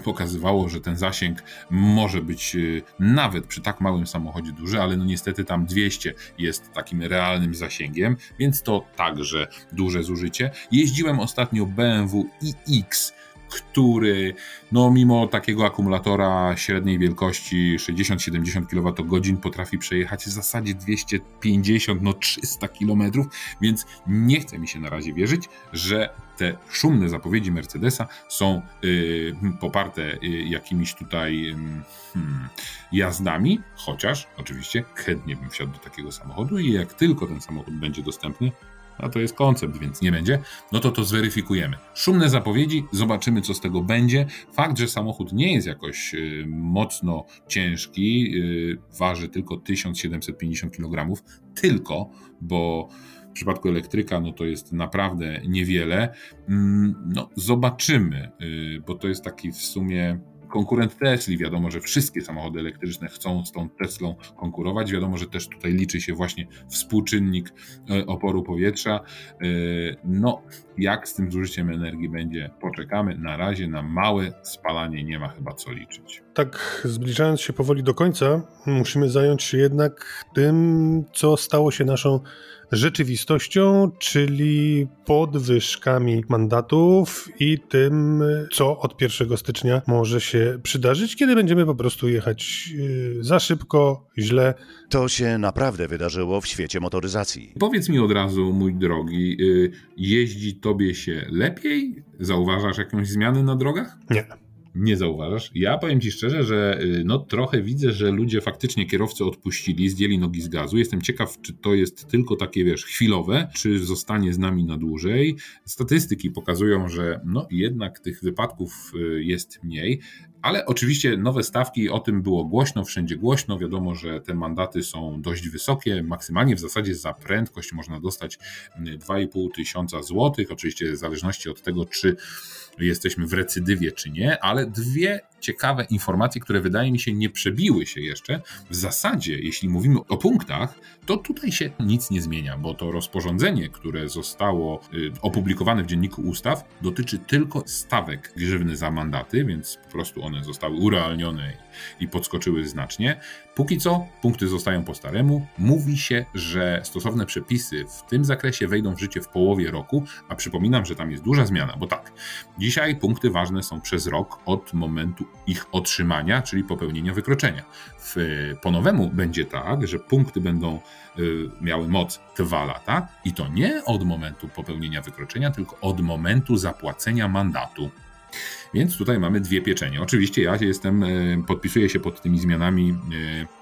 pokazywało, że ten zasięg może być y, nawet przy tak małym samochodzie duży, ale no niestety tam 200 jest takim realnym zasięgiem, więc to także duże zużycie. Jeździłem ostatnio BMW iX który no mimo takiego akumulatora średniej wielkości 60-70 kWh potrafi przejechać w zasadzie 250, no 300 km, więc nie chce mi się na razie wierzyć, że te szumne zapowiedzi Mercedesa są y, poparte y, jakimiś tutaj y, hmm, jazdami, chociaż oczywiście chętnie bym wsiadł do takiego samochodu i jak tylko ten samochód będzie dostępny, a to jest koncept, więc nie będzie, no to to zweryfikujemy. Szumne zapowiedzi, zobaczymy co z tego będzie. Fakt, że samochód nie jest jakoś y, mocno ciężki, y, waży tylko 1750 kg, tylko, bo w przypadku elektryka no to jest naprawdę niewiele. Mm, no zobaczymy, y, bo to jest taki w sumie konkurent Tesli. Wiadomo, że wszystkie samochody elektryczne chcą z tą Teslą konkurować. Wiadomo, że też tutaj liczy się właśnie współczynnik e, oporu powietrza. E, no, jak z tym zużyciem energii będzie, poczekamy. Na razie na małe spalanie nie ma chyba co liczyć. Tak, zbliżając się powoli do końca, musimy zająć się jednak tym, co stało się naszą rzeczywistością, czyli podwyżkami mandatów i tym, co od 1 stycznia może się przydarzyć, kiedy będziemy po prostu jechać yy, za szybko, źle. To się naprawdę wydarzyło w świecie motoryzacji. Powiedz mi od razu, mój drogi, yy, jeździ tobie się lepiej? Zauważasz jakąś zmianę na drogach? Nie nie zauważasz. Ja powiem Ci szczerze, że y, no trochę widzę, że ludzie faktycznie kierowcy odpuścili, zdjęli nogi z gazu. Jestem ciekaw, czy to jest tylko takie, wiesz, chwilowe, czy zostanie z nami na dłużej. Statystyki pokazują, że no jednak tych wypadków y, jest mniej, ale oczywiście nowe stawki, o tym było głośno, wszędzie głośno. Wiadomo, że te mandaty są dość wysokie. Maksymalnie w zasadzie za prędkość można dostać 2,5 y, tysiąca złotych. Oczywiście w zależności od tego, czy jesteśmy w recydywie czy nie, ale dwie ciekawe informacje, które wydaje mi się nie przebiły się jeszcze. W zasadzie, jeśli mówimy o punktach, to tutaj się nic nie zmienia, bo to rozporządzenie, które zostało y, opublikowane w Dzienniku Ustaw, dotyczy tylko stawek grzywny za mandaty, więc po prostu one zostały urealnione i podskoczyły znacznie. Póki co punkty zostają po staremu. Mówi się, że stosowne przepisy w tym zakresie wejdą w życie w połowie roku, a przypominam, że tam jest duża zmiana, bo tak, dzisiaj punkty ważne są przez rok od momentu ich otrzymania, czyli popełnienia wykroczenia. W, po nowemu będzie tak, że punkty będą y, miały moc 2 lata i to nie od momentu popełnienia wykroczenia, tylko od momentu zapłacenia mandatu. Więc tutaj mamy dwie pieczenie. Oczywiście ja jestem, y, podpisuję się pod tymi zmianami E,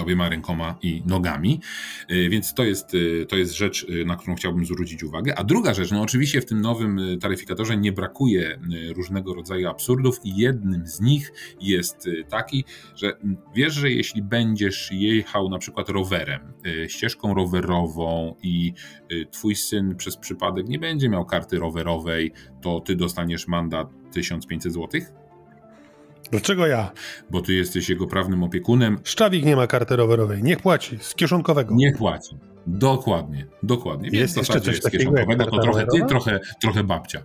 obiema rękoma i nogami, e, więc to jest, e, to jest rzecz, na którą chciałbym zwrócić uwagę. A druga rzecz, no oczywiście w tym nowym taryfikatorze nie brakuje różnego rodzaju absurdów i jednym z nich jest taki, że wiesz, że jeśli będziesz jechał na przykład rowerem, ścieżką rowerową i twój syn przez przypadek nie będzie miał karty rowerowej, to ty dostaniesz mandat 1500 złotych? Dlaczego ja? Bo ty jesteś jego prawnym opiekunem. Szczawik nie ma karty rowerowej. Niech płaci z kieszonkowego. Niech płaci. Dokładnie, dokładnie. Więc Jest jeszcze zasadzie coś jest takiego jak kieszonkowego, to trochę ty, trochę, trochę babcia.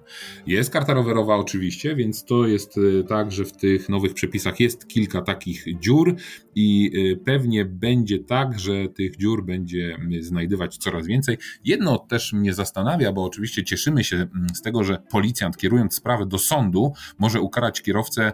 Jest karta rowerowa oczywiście, więc to jest y, tak, że w tych nowych przepisach jest kilka takich dziur i y, pewnie będzie tak, że tych dziur będzie y, znajdywać coraz więcej. Jedno też mnie zastanawia, bo oczywiście cieszymy się mm, z tego, że policjant kierując sprawę do sądu może ukarać kierowcę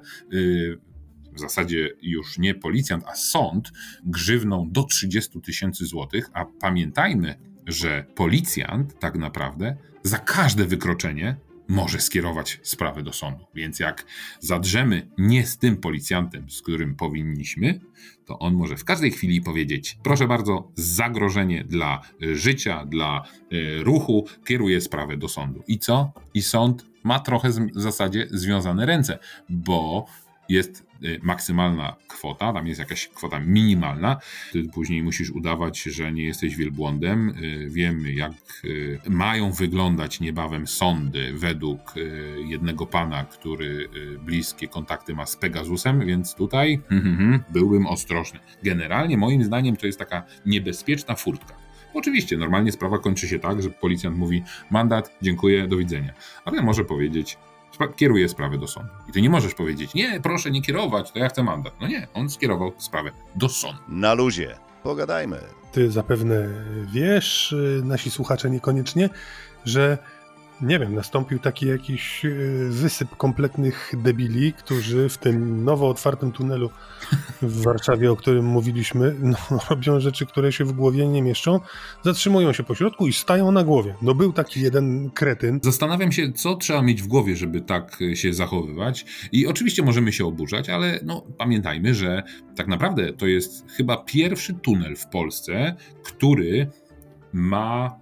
w zasadzie już nie policjant, a sąd grzywną do 30 tysięcy złotych, a pamiętajmy, że policjant tak naprawdę za każde wykroczenie może skierować sprawę do sądu. Więc jak zadrzemy nie z tym policjantem, z którym powinniśmy, to on może w każdej chwili powiedzieć: Proszę bardzo, zagrożenie dla y, życia, dla y, ruchu, kieruje sprawę do sądu. I co? I sąd ma trochę w zasadzie związane ręce, bo jest maksymalna kwota, tam jest jakaś kwota minimalna. Ty później musisz udawać, że nie jesteś wielbłądem. Y, Wiemy, jak y, mają wyglądać niebawem sądy według y, jednego pana, który y, bliskie kontakty ma z Pegasusem, więc tutaj hmm, hmm, byłbym ostrożny. Generalnie, moim zdaniem, to jest taka niebezpieczna furtka. Oczywiście, normalnie sprawa kończy się tak, że policjant mówi mandat, dziękuję, do widzenia. Ale może powiedzieć, spra- kieruje sprawę do sądu. I ty nie możesz powiedzieć, nie, proszę nie kierować, to ja chcę mandat. No nie, on skierował sprawę do sądu. Na luzie. Pogadajmy. Ty zapewne wiesz, y, nasi słuchacze niekoniecznie, że nie wiem, nastąpił taki jakiś y, wysyp kompletnych debili, którzy w tym nowo otwartym tunelu w Warszawie, o którym mówiliśmy, no, robią rzeczy, które się w głowie nie mieszczą, zatrzymują się po środku i stają na głowie. No był taki jeden kretyn, Zastanawiam się, co trzeba mieć w głowie, żeby tak y, się zachowywać. I oczywiście możemy się oburzać, ale no, pamiętajmy, że tak naprawdę to jest chyba pierwszy tunel w Polsce, który ma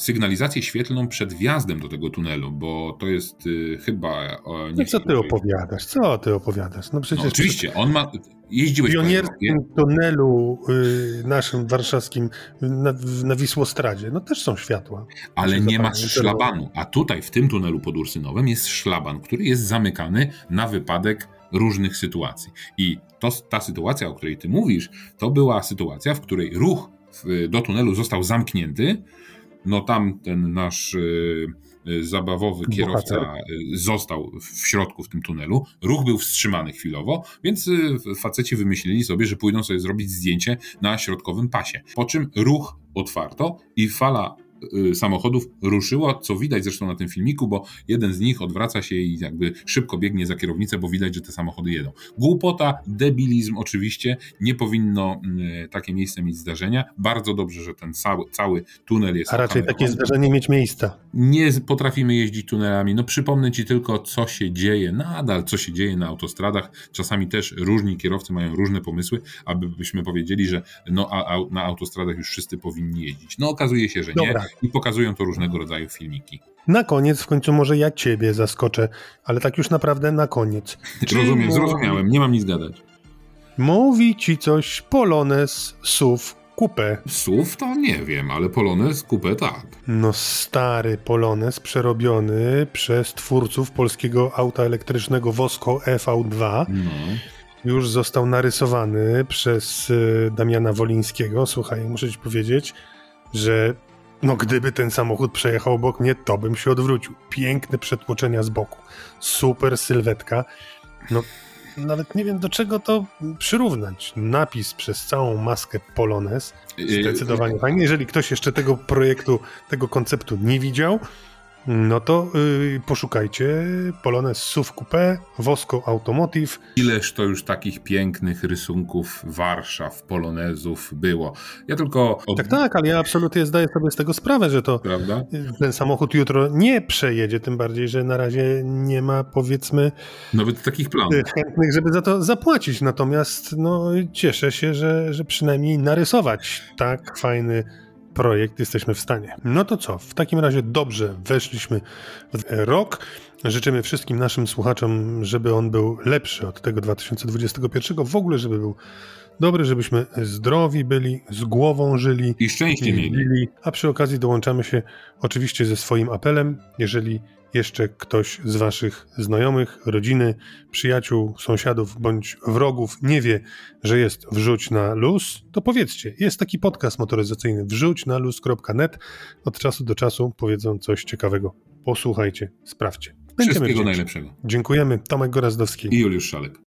sygnalizację świetlną przed wjazdem do tego tunelu, bo to jest y, chyba... O, no niech co ty opowiadasz? Co ty opowiadasz? No przecież No, oczywiście, on ma... Jeździłeś w pionierskim tunelu y, naszym warszawskim na, na Wisłostradzie, no też są światła. ale nie ma szlabanu. A tutaj, w tym tunelu pod Ursynowem, jest szlaban, który jest zamykany na wypadek różnych sytuacji. I to, ta sytuacja, o której ty mówisz, to była sytuacja, w której ruch do tunelu został zamknięty. No tam ten nasz y, y, zabawowy kierowca y, został w środku w tym tunelu. Ruch był wstrzymany chwilowo, więc faceci wymyślili sobie, że pójdą sobie zrobić zdjęcie na środkowym pasie. Po czym ruch otwarto i fala samochodów ruszyła, co widać zresztą na tym filmiku, bo jeden z nich odwraca się i jakby szybko biegnie za kierownicę, bo widać, że te samochody jedą. Głupota, debilizm oczywiście, nie powinno y, takie miejsce mieć zdarzenia. Bardzo dobrze, że ten cały, cały tunel jest A raczej takie okamerowany. zdarzenie mieć miejsca. Nie potrafimy jeździć tunelami. No przypomnę ci tylko, co się dzieje nadal, co się dzieje na autostradach. Czasami też różni kierowcy mają różne pomysły, abyśmy powiedzieli, że no, a, a, na autostradach już wszyscy powinni jeździć. No okazuje się, że nie Dobra. I pokazują to różnego rodzaju filmiki. Na koniec w końcu może ja ciebie zaskoczę, ale tak już naprawdę na koniec. Czy Rozumiem, mówi- zrozumiałem, nie mam nic gadać. Mówi ci coś Polones SUV Coupé. SUV to nie wiem, ale Polonez kupę tak. No stary Polones przerobiony przez twórców polskiego auta elektrycznego Wosko EV2 No. już został narysowany przez y, Damiana Wolińskiego. Słuchaj, muszę ci powiedzieć, że no gdyby ten samochód przejechał obok mnie, to bym się odwrócił. Piękne przetłoczenia z boku. Super sylwetka. No nawet nie wiem do czego to przyrównać. Napis przez całą maskę Polones. Zdecydowanie fajnie. Jeżeli ktoś jeszcze tego projektu, tego konceptu nie widział, no to yy, poszukajcie Polones SUV Coupé, Wosko Automotive. Ileż to już takich pięknych rysunków Warszaw, Polonezów było. Ja tylko... Od... Tak, tak, ale ja absolutnie zdaję sobie z tego sprawę, że to Prawda? ten samochód jutro nie przejedzie, tym bardziej, że na razie nie ma powiedzmy Nawet takich planów. y, chętnych, żeby za to zapłacić. Natomiast no, cieszę się, że, że przynajmniej narysować tak fajny projekt jesteśmy w stanie. No to co? W takim razie dobrze weszliśmy w rok. Życzymy wszystkim naszym słuchaczom, żeby on był lepszy od tego 2021, w ogóle żeby był Dobry, żebyśmy zdrowi byli, z głową żyli. I szczęście mieli. A przy okazji dołączamy się oczywiście ze swoim apelem, jeżeli jeszcze ktoś z Waszych znajomych, rodziny, przyjaciół, sąsiadów bądź wrogów nie wie, że jest Wrzuć na luz, to powiedzcie, jest taki podcast motoryzacyjny wrzuć na luz.net. Od czasu do czasu powiedzą coś ciekawego. Posłuchajcie, sprawdźcie. Będziemy Wszystkiego wdzięczni. najlepszego. Dziękujemy. Tomek Gorazdowski. I Juliusz Szalek.